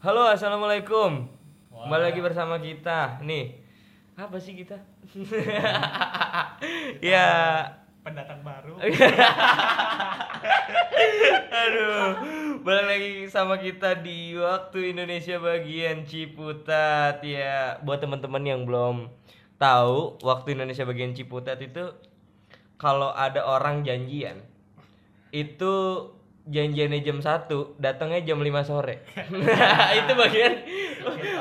Halo, assalamualaikum. Kembali lagi bersama kita. Nih, apa sih kita? ya, pendatang baru aduh, balik lagi sama kita di waktu Indonesia bagian Ciputat ya. Buat teman-teman yang belum tahu, waktu Indonesia bagian Ciputat itu kalau ada orang janjian itu janjiannya jam 1, datangnya jam 5 sore. itu bagian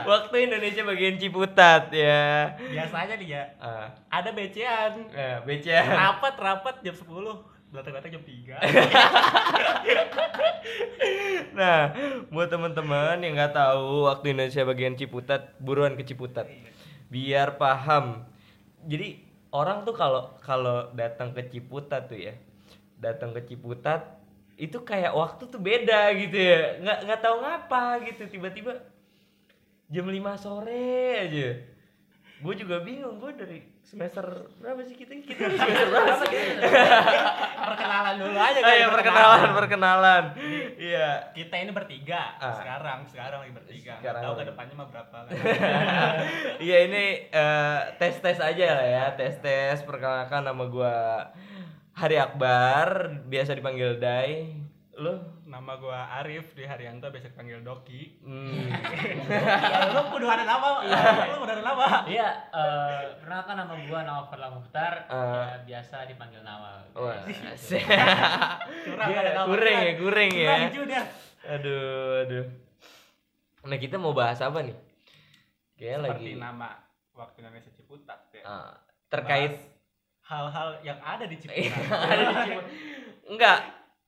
waktu Indonesia bagian Ciputat ya. biasanya nih ya Ah, ada becean ya, beca. rapat rapat jam 10 datang datang jam 3 Nah, buat teman-teman yang nggak tahu waktu Indonesia bagian Ciputat, buruan ke Ciputat. Biar paham. Jadi orang tuh kalau kalau datang ke Ciputat tuh ya, datang ke Ciputat itu kayak waktu tuh beda gitu ya. Nggak nggak tahu ngapa gitu tiba-tiba jam 5 sore aja. Gue juga bingung, gue dari semester berapa sih kita? Kita semester berapa sih? perkenalan dulu aja Oh kan iya, perkenalan, perkenalan. Iya. kita ini bertiga Ah. sekarang sekarang lagi bertiga Sekarang tahu ke depannya mah berapa kan Iya ini tes tes aja lah ya tes tes perkenalkan nama gua Hari Akbar biasa dipanggil Dai. Lo nama gua Arif di Haryanto biasa dipanggil Doki. Hmm. ya lu kudu ada nama lu udah ada nama Iya, eh perkenalkan nama gua Nawaf Farla Muhtar, Ah. ya, biasa dipanggil Nawa. Wah, Gitu. curang Dia ada nama kuring ya kuring ya. Aduh aduh. Nah kita mau bahas apa nih? Kayak seperti lagi. nama waktu Indonesia Ciputat ya. ah, terkait Bahas hal-hal yang ada di Ciputat ada di Ciputat. Enggak,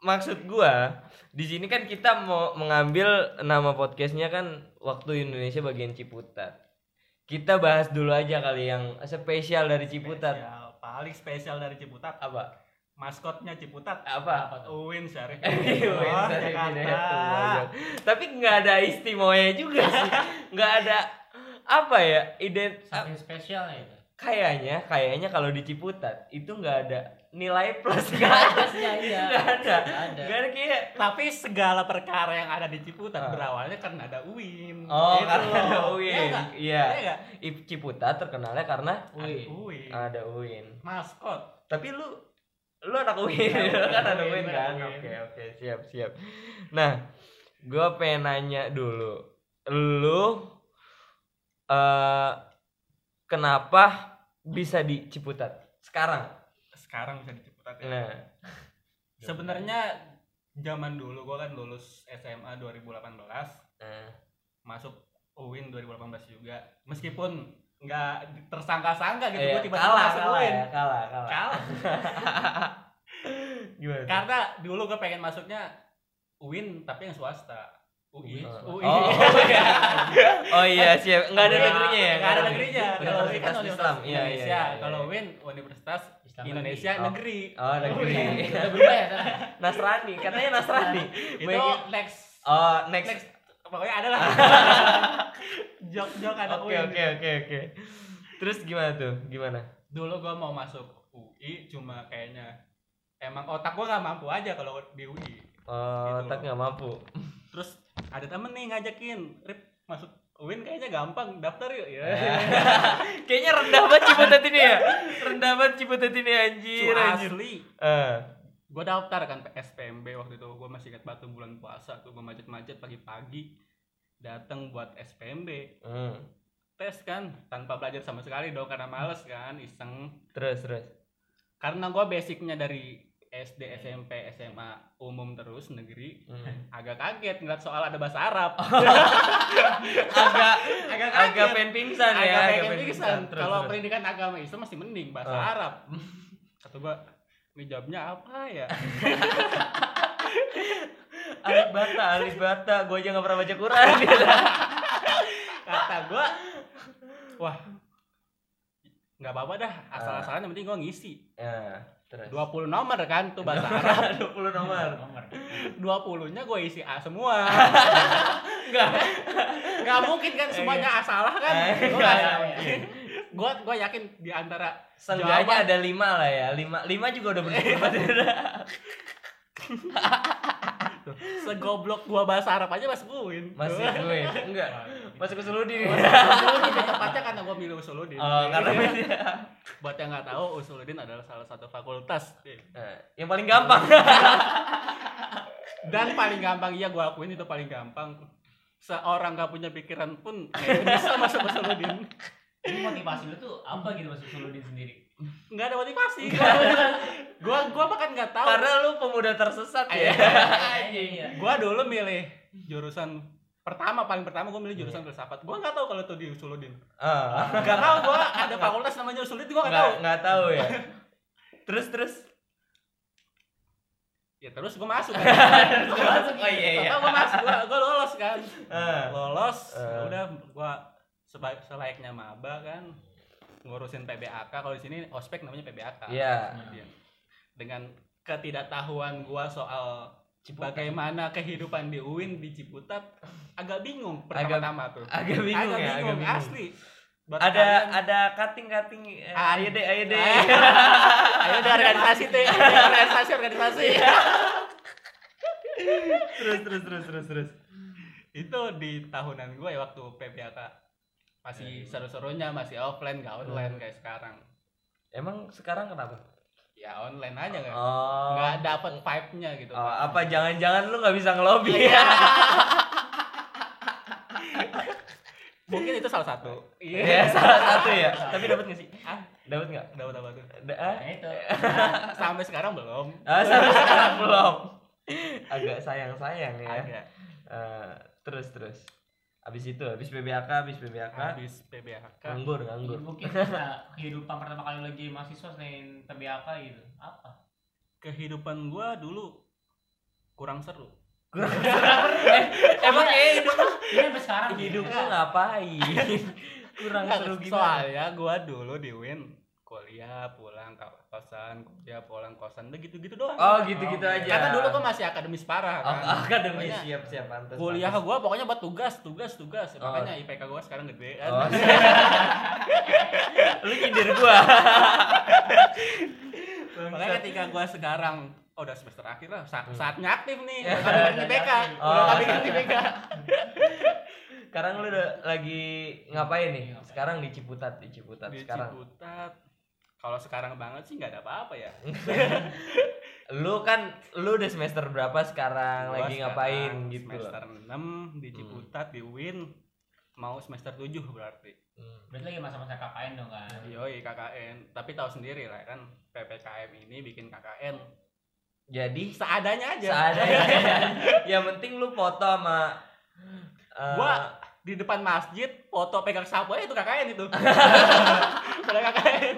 maksud gua di sini kan kita mau mengambil nama podcastnya kan waktu Indonesia bagian Ciputat. Kita bahas dulu aja kali yang spesial dari Ciputat. Spesial, paling spesial dari Ciputat Apa? maskotnya Ciputat Apa? Apa? Uwin Syarif Oh, Jakarta. Tapi nggak ada istimewanya juga sih. Nggak ada apa ya ident Saking spesialnya itu. Kayaknya kayaknya kalau di Ciputat itu nggak ada nilai plus nggak ada Plusnya iya. nggak ada Nggak ada. ada kayak tapi segala perkara yang ada di Ciputat Ah. berawalnya karena ada Uwin Oh, Gitu karena ada. Uwin. Iya? Iya. Iya nggak? I- Ciputat terkenalnya karena Ada Wih. Uwin ada Uin. maskot Tapi lu lu anak Uin, Iya, lu kan anak Uin, Uin kan? Uin. Oke, oke, siap, siap. Nah, gua pengen nanya dulu. Lu eh kenapa bisa di Ciputat. Sekarang? sekarang bisa di Ciputat ya. Nah, sebenarnya zaman dulu gua kan lulus SMA 2018 nah, masuk Uwin 2018 juga. Meskipun nggak tersangka-sangka gitu iya, gua tiba-tiba kalah, masuk kalah Uwin ya, kalah, kalah. kalah. Gimana? karena dulu gue pengen masuknya UIN tapi yang swasta UI Oh, UI oh, iya. oh iya, siap. Enggak ada Iya, negerinya ya? nggak ada negerinya kalau UI kan Universitas Islam. Iya, iya, Indonesia iya, iya. kalau UIN Universitas Islam Indonesia negeri. Oh. negeri Oh, negeri. Udah berubah ya? Nasrani, katanya Nasrani. itu next Oh, next. next pokoknya ada lah jok jok ada Oke, UIN oke, oke, oke. Terus gimana tuh? Gimana? dulu gue mau masuk UI cuma kayaknya emang otak gue nggak mampu aja kalau di UI Oh, Gitu tak loh. nggak mampu. terus ada temen nih ngajakin. Rip masuk UIN kayaknya gampang daftar yuk. Ya Kayaknya rendah banget Ciputat ini ya. Rendah banget Ciputat ini anjir, Su anjir. asli. Eh, gue daftar kan SPMB waktu itu. Gue masih ingat batu bulan puasa tuh gue macet-macet pagi-pagi datang buat SPMB hmm. tes kan tanpa belajar sama sekali dong karena males kan iseng. Terus, terus. karena gue basicnya dari SD SMP SMA umum terus negeri Hmm. agak kaget ngeliat soal ada bahasa Arab. Agak agak agak pengen pingsan ya, agak pengen pingsan kalau pendidikan agama Islam masih mending bahasa Oh. Arab. Kata gue ini jawabnya apa ya? Alif bata, alif bata. Gue aja nggak pernah baca Quran. kata gue wah nggak apa-apa dah asal-asalan yang penting gue ngisi. Ya, terus. 20 nomor kan tuh bahasa Arab 20 nomor. Nomor. 20 nya gue isi A semua Enggak. nggak mungkin kan semuanya A salah kan gue nggak nggak- mungkin. gue gue yakin di antara Seenggaknya jawaban- ada lima lah ya. Lima, lima juga udah. Tuh, segoblok gua bahasa Arab aja masuk UIN. Masih Tuh. gue. Enggak. Masuk ke Suludin. Usuludin tepatnya karena gua milih Usuludin. Oh, karena beda. Buat yang nggak tahu, Usuludin adalah salah satu fakultas Eh, yang paling gampang. dan paling gampang iya gua akuin itu paling gampang. Seorang gak punya pikiran pun eh, bisa masuk Usuludin. Ini motivasi lu tuh apa gitu masuk Suludin sendiri? Nggak ada motivasi. gua gua bahkan nggak tahu. Karena lu pemuda tersesat ya. Iya iya. gua dulu milih jurusan pertama paling pertama gua milih jurusan filsafat. Gua nggak tahu kalau itu di Usuludin. Ah. Gak tahu gua ada fakultas namanya Usuludin gua nggak tahu. Nggak nggak tahu ya. Terus terus. Ya terus gua masuk kan. Gua masuk, Oh iya iya. Gua masuk, gua, gua lolos kan. Ah. Lolos, Eh. ya udah gua seba- selayaknya maba kan ngurusin PBAK kalau di sini ospek namanya PBAK. Iya. Iya. Dengan ketidaktahuan gua soal bagaimana kehidupan di UIN di Ciputat agak bingung pertama-tama tuh. Agak bingung agak ya, bingung, agak bingung. asli. Buat Ada kalian- ada cutting-cutting eh, Ah. ayo deh, ayo deh. ayo deh organisasi teh, organisasi organisasi. terus terus terus terus terus. itu di tahunan gue ya waktu PBAK masih seru-serunya masih offline gak online kayak sekarang Emang sekarang kenapa? ya online aja nggak Oh. nggak dapet vibe-nya gitu Oh, apa jangan-jangan lu nggak bisa ngelobi ya? mungkin itu salah satu Iya, salah satu ya. Tapi dapat nggak sih? Ah, Dapat nggak? dapat apa tuh Da- ah? Nah itu. sampai sekarang belum Ah, sampai sekarang belum. Agak sayang-sayang ya. agak Eh, terus terus. Abis itu, abis PBAK, abis PBAK, habis PBAK nganggur, nganggur. Mungkin kita kehidupan pertama kali lagi mahasiswa selain PBAK gitu. Apa? kehidupan gue dulu kurang seru eh, emang ya hidup lu, Ini sampai sekarang hidup gitu. lu ngapain? Kurang seru gimana? soalnya gue dulu di Win kuliah pulang ke kosan kuliah pulang kosan udah gitu-gitu doang Oh, gitu-gitu Oh, aja. karena dulu gue masih akademis parah Oh, kan akademis Pokoknya siap siap pantas. kuliah gue pokoknya buat tugas tugas tugas Oh. makanya IPK gue sekarang gede kan Oh, lu nyindir gua. makanya ketika gue sekarang oh, udah semester akhir lah saat, Hmm. saatnya aktif nih Ya. udah IPK Oh, udah kami IPK Sekarang lu udah lagi ngapain nih? Sekarang di Ciputat, di Ciputat di sekarang. Ciputat kalau sekarang banget sih nggak ada apa-apa ya Lu kan lu udah semester berapa sekarang Gua lagi sekarang ngapain gitu loh. semester 6 di Ciputat di Win mau semester 7 berarti Hmm. Berarti lagi masa-masa KKN dong kan. Yoi KKN, tapi tahu sendiri lah kan PPKM ini bikin KKN Jadi seadanya aja. seadanya. yang penting lu foto sama eh, Gua di depan masjid foto pegang sapu itu KKN itu. Udah KKN.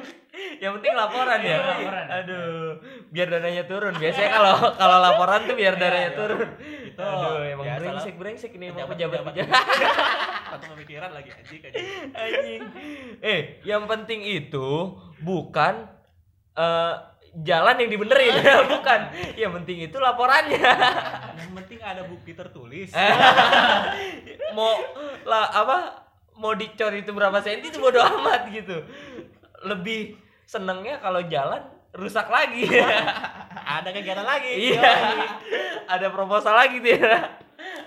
Yang penting laporan ya. Iya, laporan. Aduh, biar dananya turun. Biasanya kalau kalau laporan tuh biar dananya iya. turun. Itu Aduh, emang biasa lah. brengsek brengsek ini emang Pejabat- pejabat. Satu pemikiran lagi anjing anjing. Anjing. Eh, yang penting itu bukan eh, jalan yang dibenerin, bukan. Yang penting itu laporannya. Yang penting ada bukti tertulis. Mau lah apa? Mau dicor itu berapa senti itu bodo amat gitu. Lebih senengnya kalau jalan rusak lagi. ada kegiatan lagi. Iya. Ada proposal lagi ya.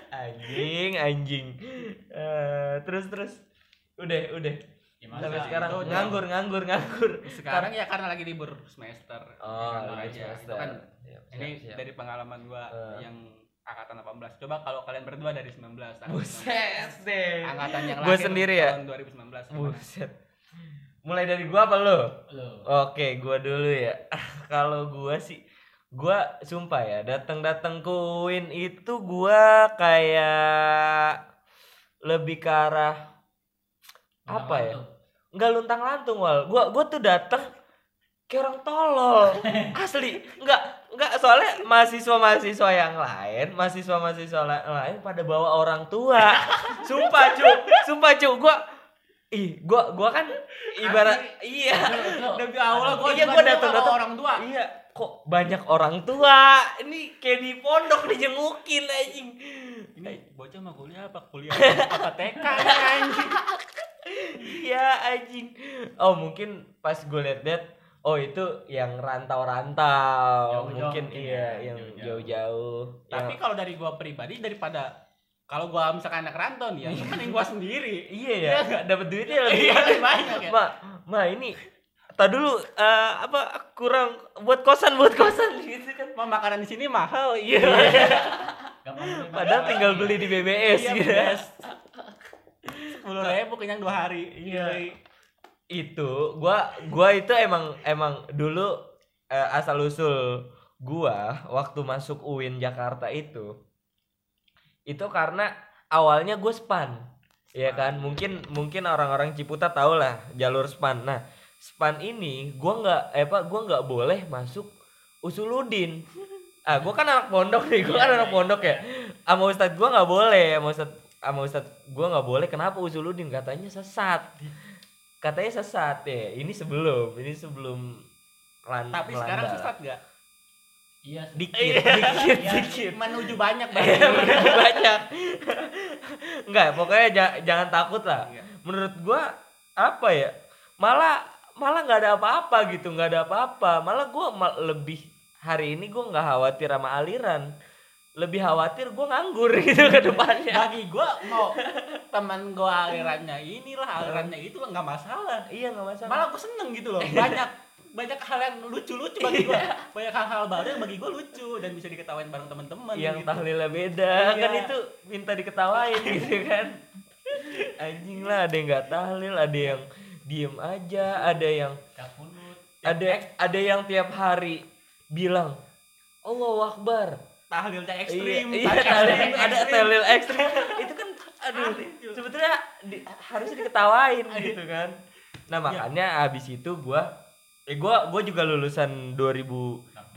Anjing, anjing. Eh, terus terus. Udah, udah. Ya, Sampai sekarang itu nganggur, nganggur, nganggur. Sekarang ya karena lagi libur semester. Oh, lagi aja. semester. Itu kan Siap, ini siap, dari pengalaman gua Eh. yang angkatan 18. Coba kalau kalian berdua dari 19. angkatan 19. Buset deh. Angkatan yang Gua lahir sendiri ya? tahun 2019. gimana? Buset. Mulai dari gua apa? Lo. Oke, gua dulu ya. Kalau gua sih gua sumpah ya, datang-datang ke itu gua kayak lebih ke arah apa ya? Enggak luntang lantung wal. Gua gua tuh datang kayak orang tolol. Asli. Enggak enggak soalnya mahasiswa-mahasiswa yang lain, mahasiswa-mahasiswa la- lain pada bawa orang tua. Sumpah, cu. Sumpah, cu. Gua ih, gua gua kan ibarat iya. Demi Allah gua Iya, gua dulu datang-datang. sama orang tua. Iya, kok banyak orang tua. Ini kayak di pondok dijengukin anjing. Ini bocah mah kuliah apa? Kuliah apa TK nih, anjing. Iya anjing. Oh mungkin pas gue liat liat oh itu yang rantau-rantau mungkin iya ya, yang jauh-jauh. Tapi Yang- kalau dari gua pribadi daripada kalau gua misalkan anak rantau nih ya, mending gua sendiri. iya ya dapat duitnya lebih Iya, lebih banyak ya. ma ma ini tak dulu eh, apa kurang buat kosan buat kosan gitu kan Mau makanan di sini mahal, iya. Padahal tinggal beli di BBS Iya, gitu BBS. Sepuluh ribu kenyang dua hari. Iya. itu gua gua itu emang emang dulu eh, asal usul gua waktu masuk UIN Jakarta itu itu karena awalnya gue span. Ya kan? Mungkin mungkin orang-orang Ciputat tau lah jalur span. Nah span ini gua nggak eh apa gua nggak boleh masuk usuludin. Ah gua kan anak pondok nih gua kan Iya, anak iya, pondok ya. Sama ustadz gua nggak boleh sama ustadz sama ustadz gua nggak boleh. Kenapa usuludin? Katanya sesat. Katanya sesat ya. Ini sebelum ini sebelum lan Tapi sekarang sesat gak? Iya. dikit Iya. dikit Iya. dikit Menuju banyak Iya, banget. bener banyak Enggak, pokoknya ja- jangan takut lah. Iya. Menurut gua apa ya? Malah malah nggak ada apa-apa gitu, nggak ada apa-apa. Malah gua ma- lebih hari ini gua nggak khawatir sama aliran. Lebih khawatir gua nganggur gitu ke depannya. Bagi gua mau teman gua alirannya inilah alirannya itu nggak masalah. iya nggak masalah. Malah gua seneng gitu loh. Banyak banyak hal yang lucu-lucu bagi gua. Banyak hal-hal baru yang bagi gua lucu dan bisa diketawain bareng teman-teman yang gitu. tahlilnya beda Iya. kan itu minta diketawain gitu kan. Anjing lah ada yang nggak tahlil, ada yang diem aja, ada yang ada ada yang tiap hari bilang Allahu Akbar tahlilnya iya, ekstrim. iya tahlil tahlil- ada tahlil ekstrim itu kan aduh sebetulnya di- harusnya diketawain gitu kan nah makanya abis itu gua eh gua gua juga lulusan 2018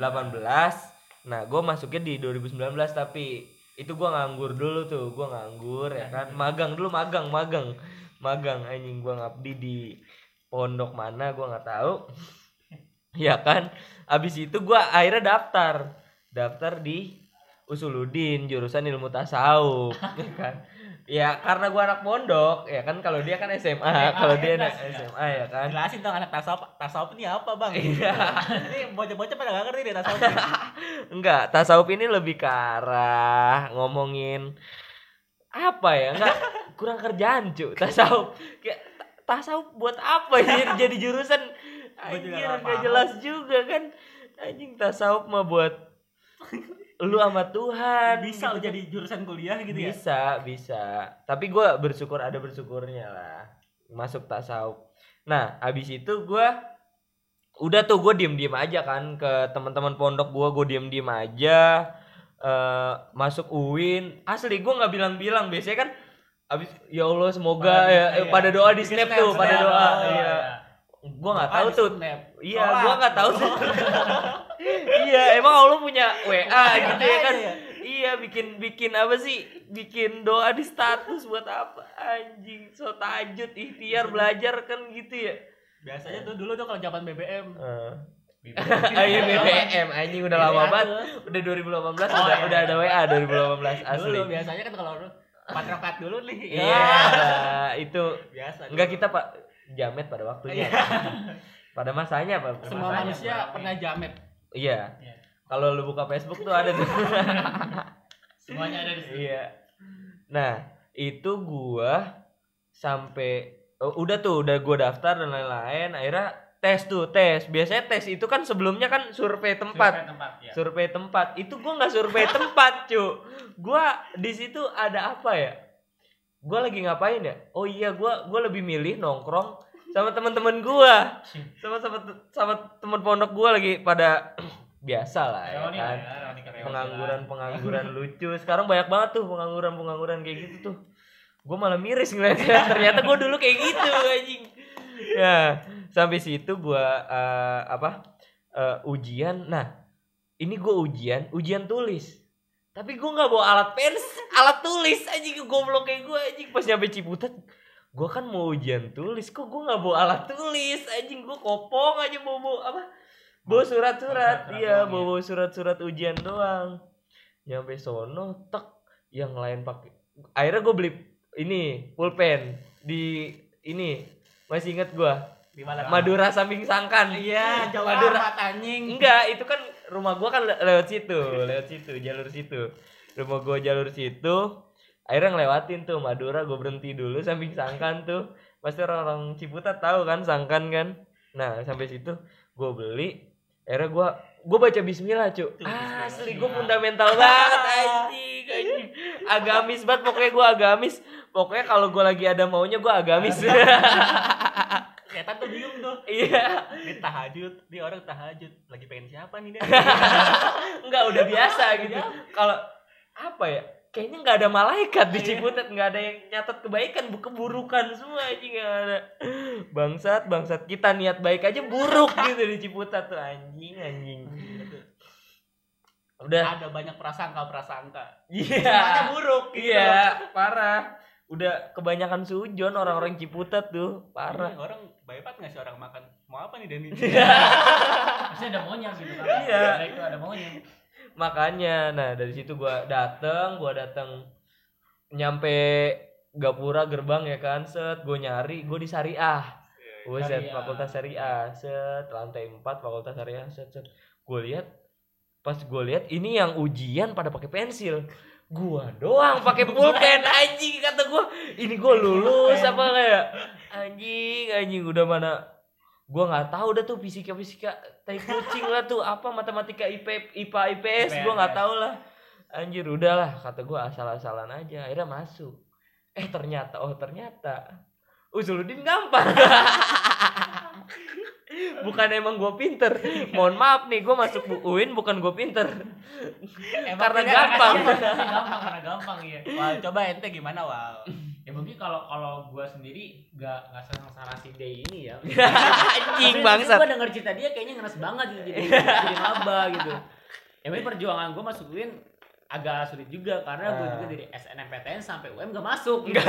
nah gua masuknya di 2019 tapi itu gua nganggur dulu tuh gua nganggur ya kan? Magang dulu magang magang. Magang anjing gua ngabdi di pondok mana gua nggak tahu. Ya kan? Abis itu gua akhirnya daftar. Daftar di Usuludin jurusan ilmu tasawuf ya kan ya karena gua anak pondok ya kan kalau dia kan SMA kalau dia anak jelas, SMA ya kan Jelasin dong anak tasawuf. Tasawuf ini apa, Bang? Iya. ini bocah-bocah pada gak ngerti deh tasawuf. enggak tasawuf ini lebih ke arah ngomongin apa ya enggak kurang kerjaan cu tasawuf kayak ta- tasawuf buat apa ya jadi jurusan anjir paham. jelas juga kan anjing tasawuf mah buat lu sama Tuhan bisa gitu. jadi jurusan kuliah gitu ya. bisa bisa. Tapi gua bersyukur ada bersyukurnya lah. Masuk tasawuf nah abis itu gua udah tuh gue diem diem aja kan ke teman-teman pondok gua gue diem diem aja. Eh masuk UIN asli gua nggak bilang-bilang. Biasanya kan abis ya Allah semoga Pada ya bisa, eh, ya. pada doa di snap snap, tuh pada doa. Oh, iya. gua nggak tahu Doa di tuh. snap. iya gua nggak tahu tuh iya emang Allah punya WA gitu ya kan? Iya. iya bikin bikin apa sih? Bikin doa di status buat apa? Anjing so tajud ikhtiar belajar kan gitu ya? Biasanya tuh dulu tuh kalau zaman BBM. Iya BBM anjing udah lama banget. Udah 2018 Oh, udah iya. udah ada WA 2018 asli Dulu biasanya kan kalau rakaat dulu nih. iya itu Biasa. enggak kita pak jamet pada waktunya. Pada masanya pak semua manusia pernah jamet. Iya Iya. kalau lu buka Facebook tuh ada tuh Semuanya ada di situ. Iya. Nah, itu gua sampai oh, udah tuh udah gua daftar dan lain-lain, akhirnya tes tuh, tes. Biasanya tes itu kan sebelumnya kan survei tempat. Survei tempat ya. Survei tempat. Itu gua nggak survei tempat, cu. Gua di situ ada apa ya? Gua lagi ngapain ya? Oh iya, gua gua lebih milih nongkrong sama teman-teman gua. Sama sama sama teman pondok gua lagi pada biasa lah ya kan? ya, pengangguran pengangguran lucu. Sekarang banyak banget tuh pengangguran pengangguran kayak gitu tuh. Gue malah miris ngeliatnya. Ternyata gue dulu kayak gitu anjing. Ya sampai situ gue eh, apa eh, ujian. Nah ini gue ujian ujian tulis. Tapi gue nggak bawa alat pens alat tulis anjing. Goblok kayak gue anjing. Pas nyampe Ciputat gue kan mau ujian tulis kok gue nggak bawa alat tulis? Anjing gue kopong aja bawa, bawa apa? Bawa surat-surat. Iya doang, bawa bawa surat-surat ujian doang. Nyampe sono tek yang lain pakai. Akhirnya gue beli ini pulpen di ini. Masih inget gue Di mana? Madura samping sangkan. Iya, jauh Madura. anjing. enggak itu kan rumah gua kan le- lewat situ lewat situ jalur situ. Rumah gua jalur situ akhirnya ngelewatin tuh Madura gua berhenti dulu samping sangkan tuh. Pasti orang-orang Ciputat tahu kan sangkan kan. Nah sampai situ gua beli. Akhirnya gua gua baca Bismillah cu. Ah, asli gua fundamental banget anjing agamis banget pokoknya gua agamis. Pokoknya kalau gua lagi ada maunya gua agamis. Ternyata tuh bingung tuh. iya. Dia tahajud, dia orang tahajud. Lagi pengen siapa nih dia? Enggak udah biasa gitu. Kalau apa ya? Kayaknya nggak ada malaikat di Ciputat, nggak ada yang nyatat kebaikan, bu- keburukan semua aja nggak ada. Bangsat, bangsat kita niat baik aja buruk gitu di Ciputat tuh anjing, anjing. Udah, Ada banyak prasangka-prasangka. iya, Semuanya buruk gitu. iya, parah. Udah kebanyakan sujon orang-orang Ciputat tuh, parah. Iya, orang baik nggak sih orang makan. Mau apa nih Denny? Pasti ada maunya gitu kan. Iya. Ada itu ada maunya. Makanya nah dari situ gua dateng gua dateng nyampe gapura gerbang ya kan? Set gue nyari gue di syariah. Buset, Syariah. fakultas syariah. Set lantai 4 fakultas syariah set set. Gue lihat pas gue lihat ini yang ujian pada pakai pensil. Gua doang pakai pulpen anjing kata gua. Ini gua lulus apa kayak? Anjing anjing udah mana gua nggak tahu dah tuh fisika fisika tai kucing lah tuh apa matematika IP IPA IPS gua nggak tahu lah. Anjir udahlah kata gua asal-asalan aja akhirnya masuk. Eh ternyata oh ternyata. Usuludin gampang. Bukan emang gue pinter. Mohon maaf nih gue masuk bu UIN bukan gue pinter. Karena tidak, gampang. gampang karena gampang ya. Wah, coba ente gimana, Wal? Ya mungkin kalau kalau gua sendiri nggak nggak sengsara si Day ini ya. anjing bangsat Gue denger cerita dia kayaknya ngeres banget gitu jadi jadi maba gitu. Ya mungkin perjuangan gue masuk UIN agak sulit juga karena gue Ah. juga dari SNMPTN sampai UM gak masuk. Gitu.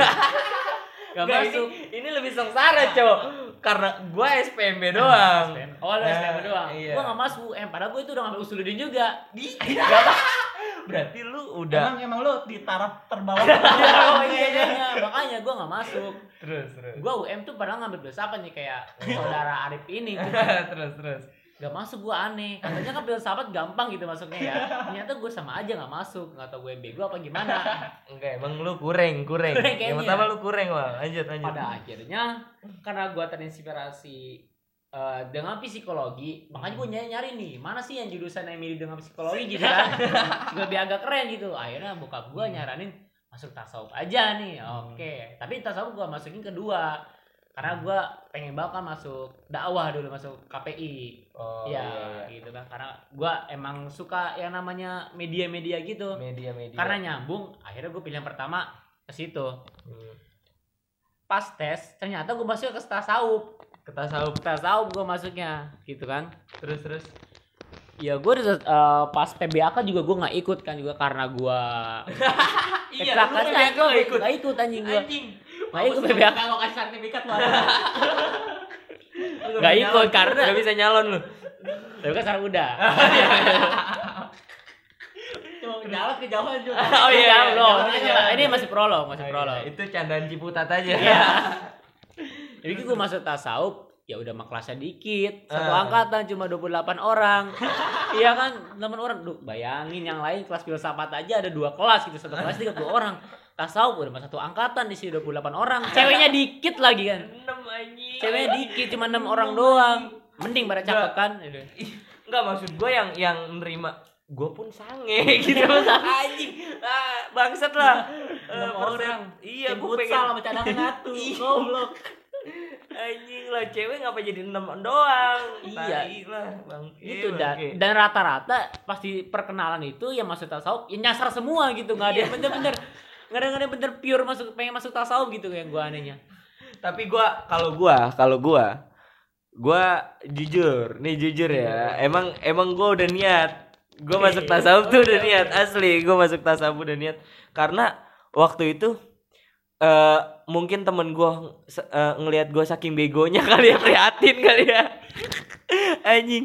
Gak Enggak, masuk. ini, ini lebih sengsara cowok karena gue SPMB doang Oh lu Nah, SPM doang. iya. Gue gak masuk UM padahal gue itu udah ngambil usuludin juga. Berarti lu udah Emang emang lu di taraf terbawah. oh iya iya iya. makanya gue gak masuk. terus terus Gue UM tuh padahal ngambil filsafat nih kayak saudara Arif ini. Gitu. terus terus Gak masuk gue aneh. Katanya kan filsafat gampang gitu masuknya ya. Ternyata gue sama aja gak masuk. Gak tau gue bego apa gimana. enggak emang lu kurang kurang Kurang yang pertama lu kurang wah lanjut lanjut Pada akhirnya karena gue terinspirasi eh, dengan psikologi, makanya gue nyari nyari nih mana sih yang jurusan yang mirip dengan psikologi gitu kan, lebih agak keren gitu. Akhirnya bokap gue nyaranin masuk tasawuf aja nih, oke. Tapi tasawuf gue masukin kedua, karena gue pengen banget kan masuk dakwah dulu masuk KPI, oh, ya iya, iya. gitu kan. Karena gue emang suka yang namanya media-media gitu. media media Karena nyambung, akhirnya gue pilihan pertama ke situ. Hmm. Pas tes, ternyata gue masuk ke tasawuf. Ke tasawuf tasawuf gue masuknya gitu kan terus terus ya gue uh, pas PBAK juga gue nggak ikut kan juga karena gue iya lu PBAK nggak ikut nggak ikut anjing gue anjing nggak ikut PBAK Kalau kasih sertifikat malah. Lu Nggak bisa ikut, nyalon. karena- nggak bisa nyalon lu tapi kan sekarang udah jalan kejauhan juga. Oh iya, belum. iya, Ini- iya. ini masih prolog masih Oh, iya. prolog itu candaan ciputat aja Iya. Jadi gue masuk tasawuf ya udah mah kelasnya dikit. Satu Ah. angkatan cuma 28 orang. Iya kan? 8 orang Duh, bayangin yang lain kelas filsafat aja ada dua kelas gitu. Satu kelas 30 orang. Tasawuf udah mah satu angkatan di sini 28 orang. Ceweknya dikit lagi kan? Anjing. Ceweknya dikit cuma enam orang doang. Mending pada cakep kan? Enggak maksud gue yang yang nerima gue pun sange gitu. Anjing. Ah, bangsat lah. Eh, orang. iya gue pengen sama cadangan satu. Iya. Goblok. Anjing lah cewek ngapa jadi enam doang? Iya. Lah bang. Itu Iya, dan bangke. dan rata-rata pasti perkenalan itu yang masuk tasawuf ya nyasar semua gitu nggak ada yang bener-bener nggak ada nggak ada yang bener pure masuk pengen masuk tasawuf gitu yang gua anehnya. Tapi gua kalau gua kalau gua gua jujur nih jujur ya emang emang gua udah niat. Gua masuk tasawuf tuh udah niat asli gua masuk tasawuf udah niat. Karena waktu itu eh mungkin temen gua se- eh, ngelihat gua saking begonya kali ya prihatin kali ya. Anjing.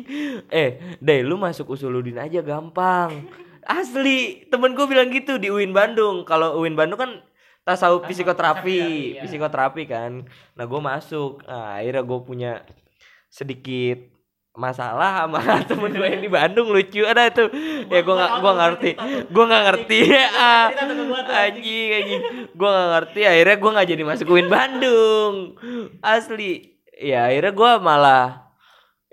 Eh deh lu masuk usuludin aja gampang. Asli temen gua bilang gitu di UIN Bandung. Kalau UIN Bandung kan tasawuf psikoterapi psikoterapi, ya. psikoterapi kan. Nah gue masuk. Nah, akhirnya gue punya sedikit masalah sama temen gue yang di Bandung lucu. Ada tuh ya gue nggak gue ngerti. Gue nggak ngerti. Ah anjing? anjing gue nggak ngerti. Akhirnya gue nggak jadi masuk UIN Bandung. Asli. Ya akhirnya gue malah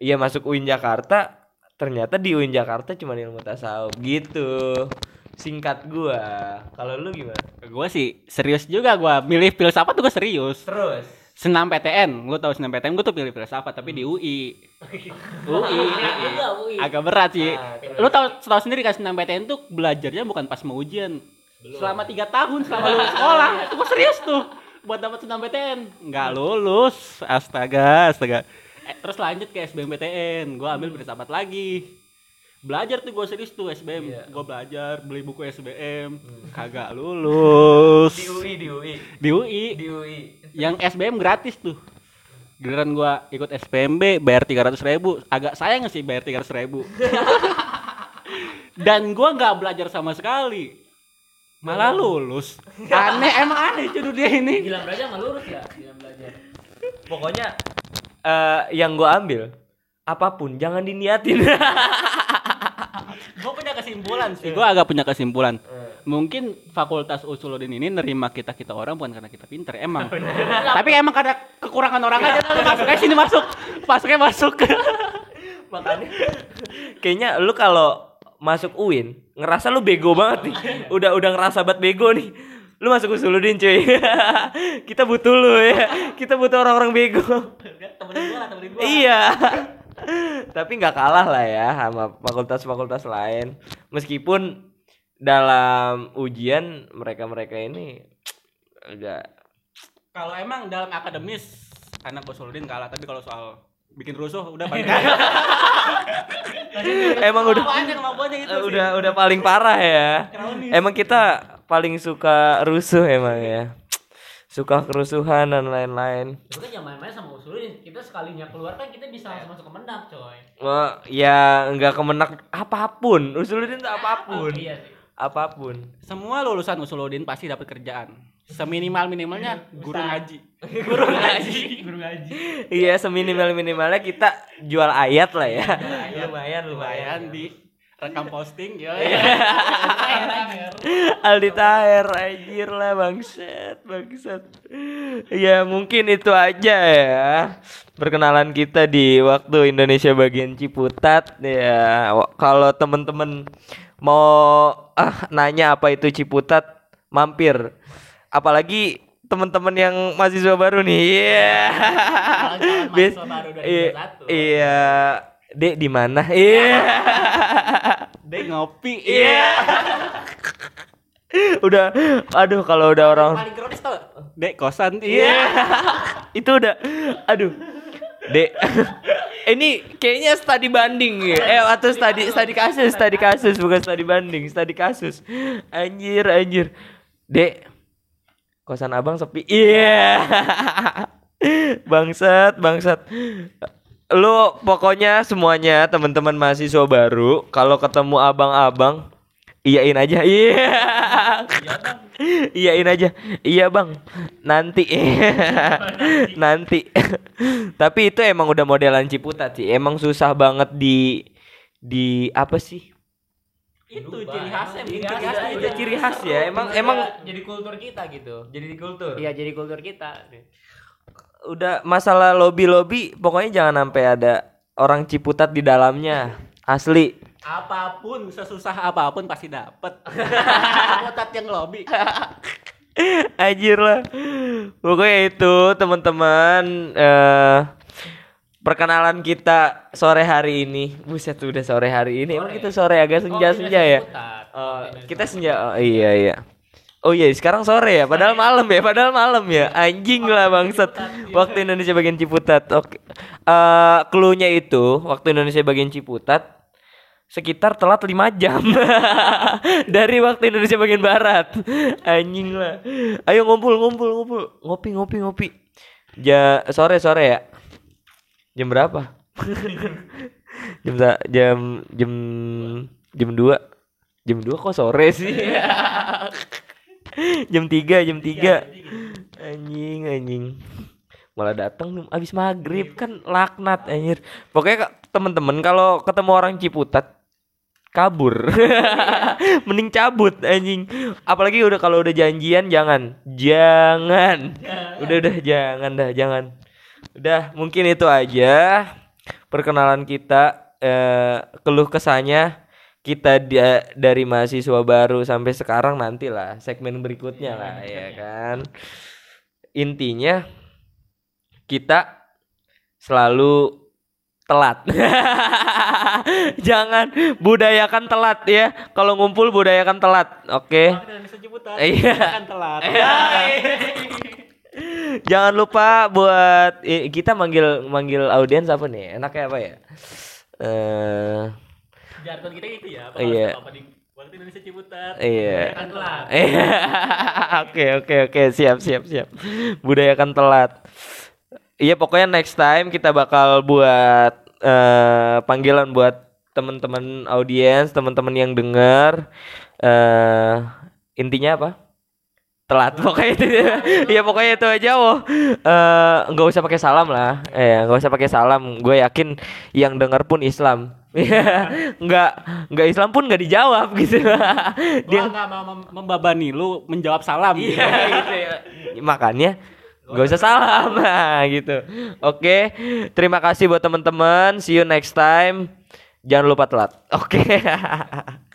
iya masuk UIN Jakarta. Ternyata di UIN Jakarta cuma ilmu tasawuf gitu. Singkat gua. Kalau lu gimana? Gue sih serius juga gue milih filsafat tuh gue serius. terus Senam PTN, lu tahu senam PTN gue tuh pilih filsafat tapi di UI. UI. UI. Agak berat sih. Ah, terus. lu tahu tahu sendiri kan senam PTN tuh belajarnya bukan pas mau ujian. Selama tiga tahun selama lu sekolah, itu gue serius tuh buat dapat senam PTN. Nggak lulus, astaga, astaga. Eh, terus lanjut ke SBMPTN, gue ambil filsafat lagi. Belajar tuh gue serius tuh SBM, Iya. gue belajar beli buku SBM, kagak lulus. di UI di UI Di UI, di UI yang SBM gratis tuh. Giliran gua ikut SPMB bayar 300 ribu. Agak sayang sih bayar 300 ribu. Dan gua nggak belajar sama sekali. Malah lulus. Aneh emang aneh cuy dunia ini. Gila belajar nggak lurus ya? Gila belajar. pokoknya eh yang gua ambil apa pun jangan diniatin kesimpulan sih gua agak punya kesimpulan. Mungkin fakultas usuludin ini nerima kita kita orang bukan karena kita pinter emang. Tapi emang karena kekurangan orang aja lu masuk aja sini masuk. Masuknya masuk. Makanya kayaknya lu kalau masuk UIN ngerasa lu bego banget nih. Udah udah ngerasa banget bego nih. Lu masuk usuludin cuy. Kita butuh lu ya. Kita butuh orang-orang bego. Temenin gua lah temenin gua. Iya tapi nggak kalah lah ya sama fakultas-fakultas lain meskipun dalam ujian mereka-mereka ini agak Kalau emang dalam akademis anak Usuludin kalah, tapi kalau soal bikin rusuh udah paling emang udah banyak kemampuannya itu. sih. udah udah paling parah ya emang kita paling suka rusuh emang ya suka kerusuhan dan lain-lain Itu kan jangan main-main sama usulin. Kita sekalinya keluar kan kita bisa langsung masuk ke mendak, coy. Wah, ya nggak kemenak apa pun usuludin tuh apa pun Iya sih. apa pun Semua lulusan Usuludin pasti dapat kerjaan. Seminimal minimalnya guru ngaji. Guru ngaji. Guru ngaji. iya seminimal minimalnya kita jual ayat lah ya Ayat. lumayan lumayan Lumayan di rekam posting ya. Aldi Taher anjir lah bangsat bangsat. Ya mungkin itu aja ya. Perkenalan kita di waktu Indonesia bagian Ciputat ya. Kalau temen-temen mau ah nanya apa itu Ciputat mampir. Apalagi teman-teman yang mahasiswa baru nih iya. Mahasiswa baru iya 2021. iya. Dek di mana? Iya Dek ngopi. Iya. udah aduh kalau udah orang Paling kronis tau. Dek kosan. Iya. itu udah aduh. Dek. Ini kayaknya studi banding ya. Eh atau studi studi kasus, studi kasus bukan studi banding, studi kasus. Anjir, anjir. Dek. Kosan Abang sepi. Iya. bangsat, bangsat. Lu pokoknya semuanya teman-teman mahasiswa baru kalau ketemu abang-abang iyain aja. Iya. Iyain aja. Iya, Bang. Nanti. Nanti. Tapi itu emang udah modelan Ciputat sih. Emang susah banget di di apa sih? Itu ciri khasnya. Ciri khas, ciri khasnya. Itu ciri khas ya. Emang emang jadi kultur kita gitu. jadi di kultur. Iya, jadi kultur kita. Udah masalah lobby-lobby pokoknya jangan sampai ada orang Ciputat di dalamnya. Asli. Apa pun sesusah apa pun pasti dapet. Kotat yang lobby. Anjir lah. Pokoknya itu teman-teman eh perkenalan kita sore hari ini. Buset udah sore hari ini. Emang kita sore agak senja-senja ya. Oh, kita senja. Oh iya iya. Oh iya, sekarang sore ya. Padahal malam ya. Padahal malam ya. Anjing lah bangsat. Waktu Indonesia bagian Ciputat. Oke. Eh clue-nya itu waktu Indonesia bagian Ciputat sekitar telat 5 jam dari waktu Indonesia bagian barat. Anjing lah. Ayo ngumpul ngumpul ngumpul. Ngopi ngopi ngopi. Ja sore sore ya. Jam berapa? jam jam jam jam 2. Jam 2 kok sore sih? jam 3 jam 3 anjing anjing. Malah datang abis maghrib kan laknat anjir. Pokoknya temen-temen kalau ketemu orang Ciputat kabur. Mending cabut anjing. Apalagi udah kalau udah janjian jangan. Jangan. Udah udah jangan dah jangan. Udah mungkin itu aja perkenalan kita eh, keluh kesahnya kita dia dari mahasiswa baru sampai sekarang nantilah segmen berikutnya lah ya kan? Intinya kita selalu telat. Jangan budayakan telat ya. Kalau ngumpul budayakan telat oke? Ciputat. Iya. Telat. jangan lupa buat kita manggil manggil audiens apa nih? Enaknya apa ya? Eh Jargon kita gitu ya. Iya. Apa di waktu Indonesia Ciputat. iya telat. Iya. Oke oke oke siap siap siap. Budayakan telat. Iya pokoknya next time kita bakal buat eh panggilan buat teman-teman audiens, teman-teman yang dengar. eh intinya apa? Telat pokoknya itu. Iya pokoknya itu aja oh. Eh, nggak usah pakai salam lah. Eh nggak usah pakai salam. Gue yakin yang dengar pun Islam. Nggak nggak Islam pun nggak dijawab gitu. Dia nggak mau mem- membabani lu menjawab salam. gitu. gitu ya. Makanya nggak usah salam nah, gitu. Oke, terima kasih buat teman-teman. See you next time. Jangan lupa telat. Oke.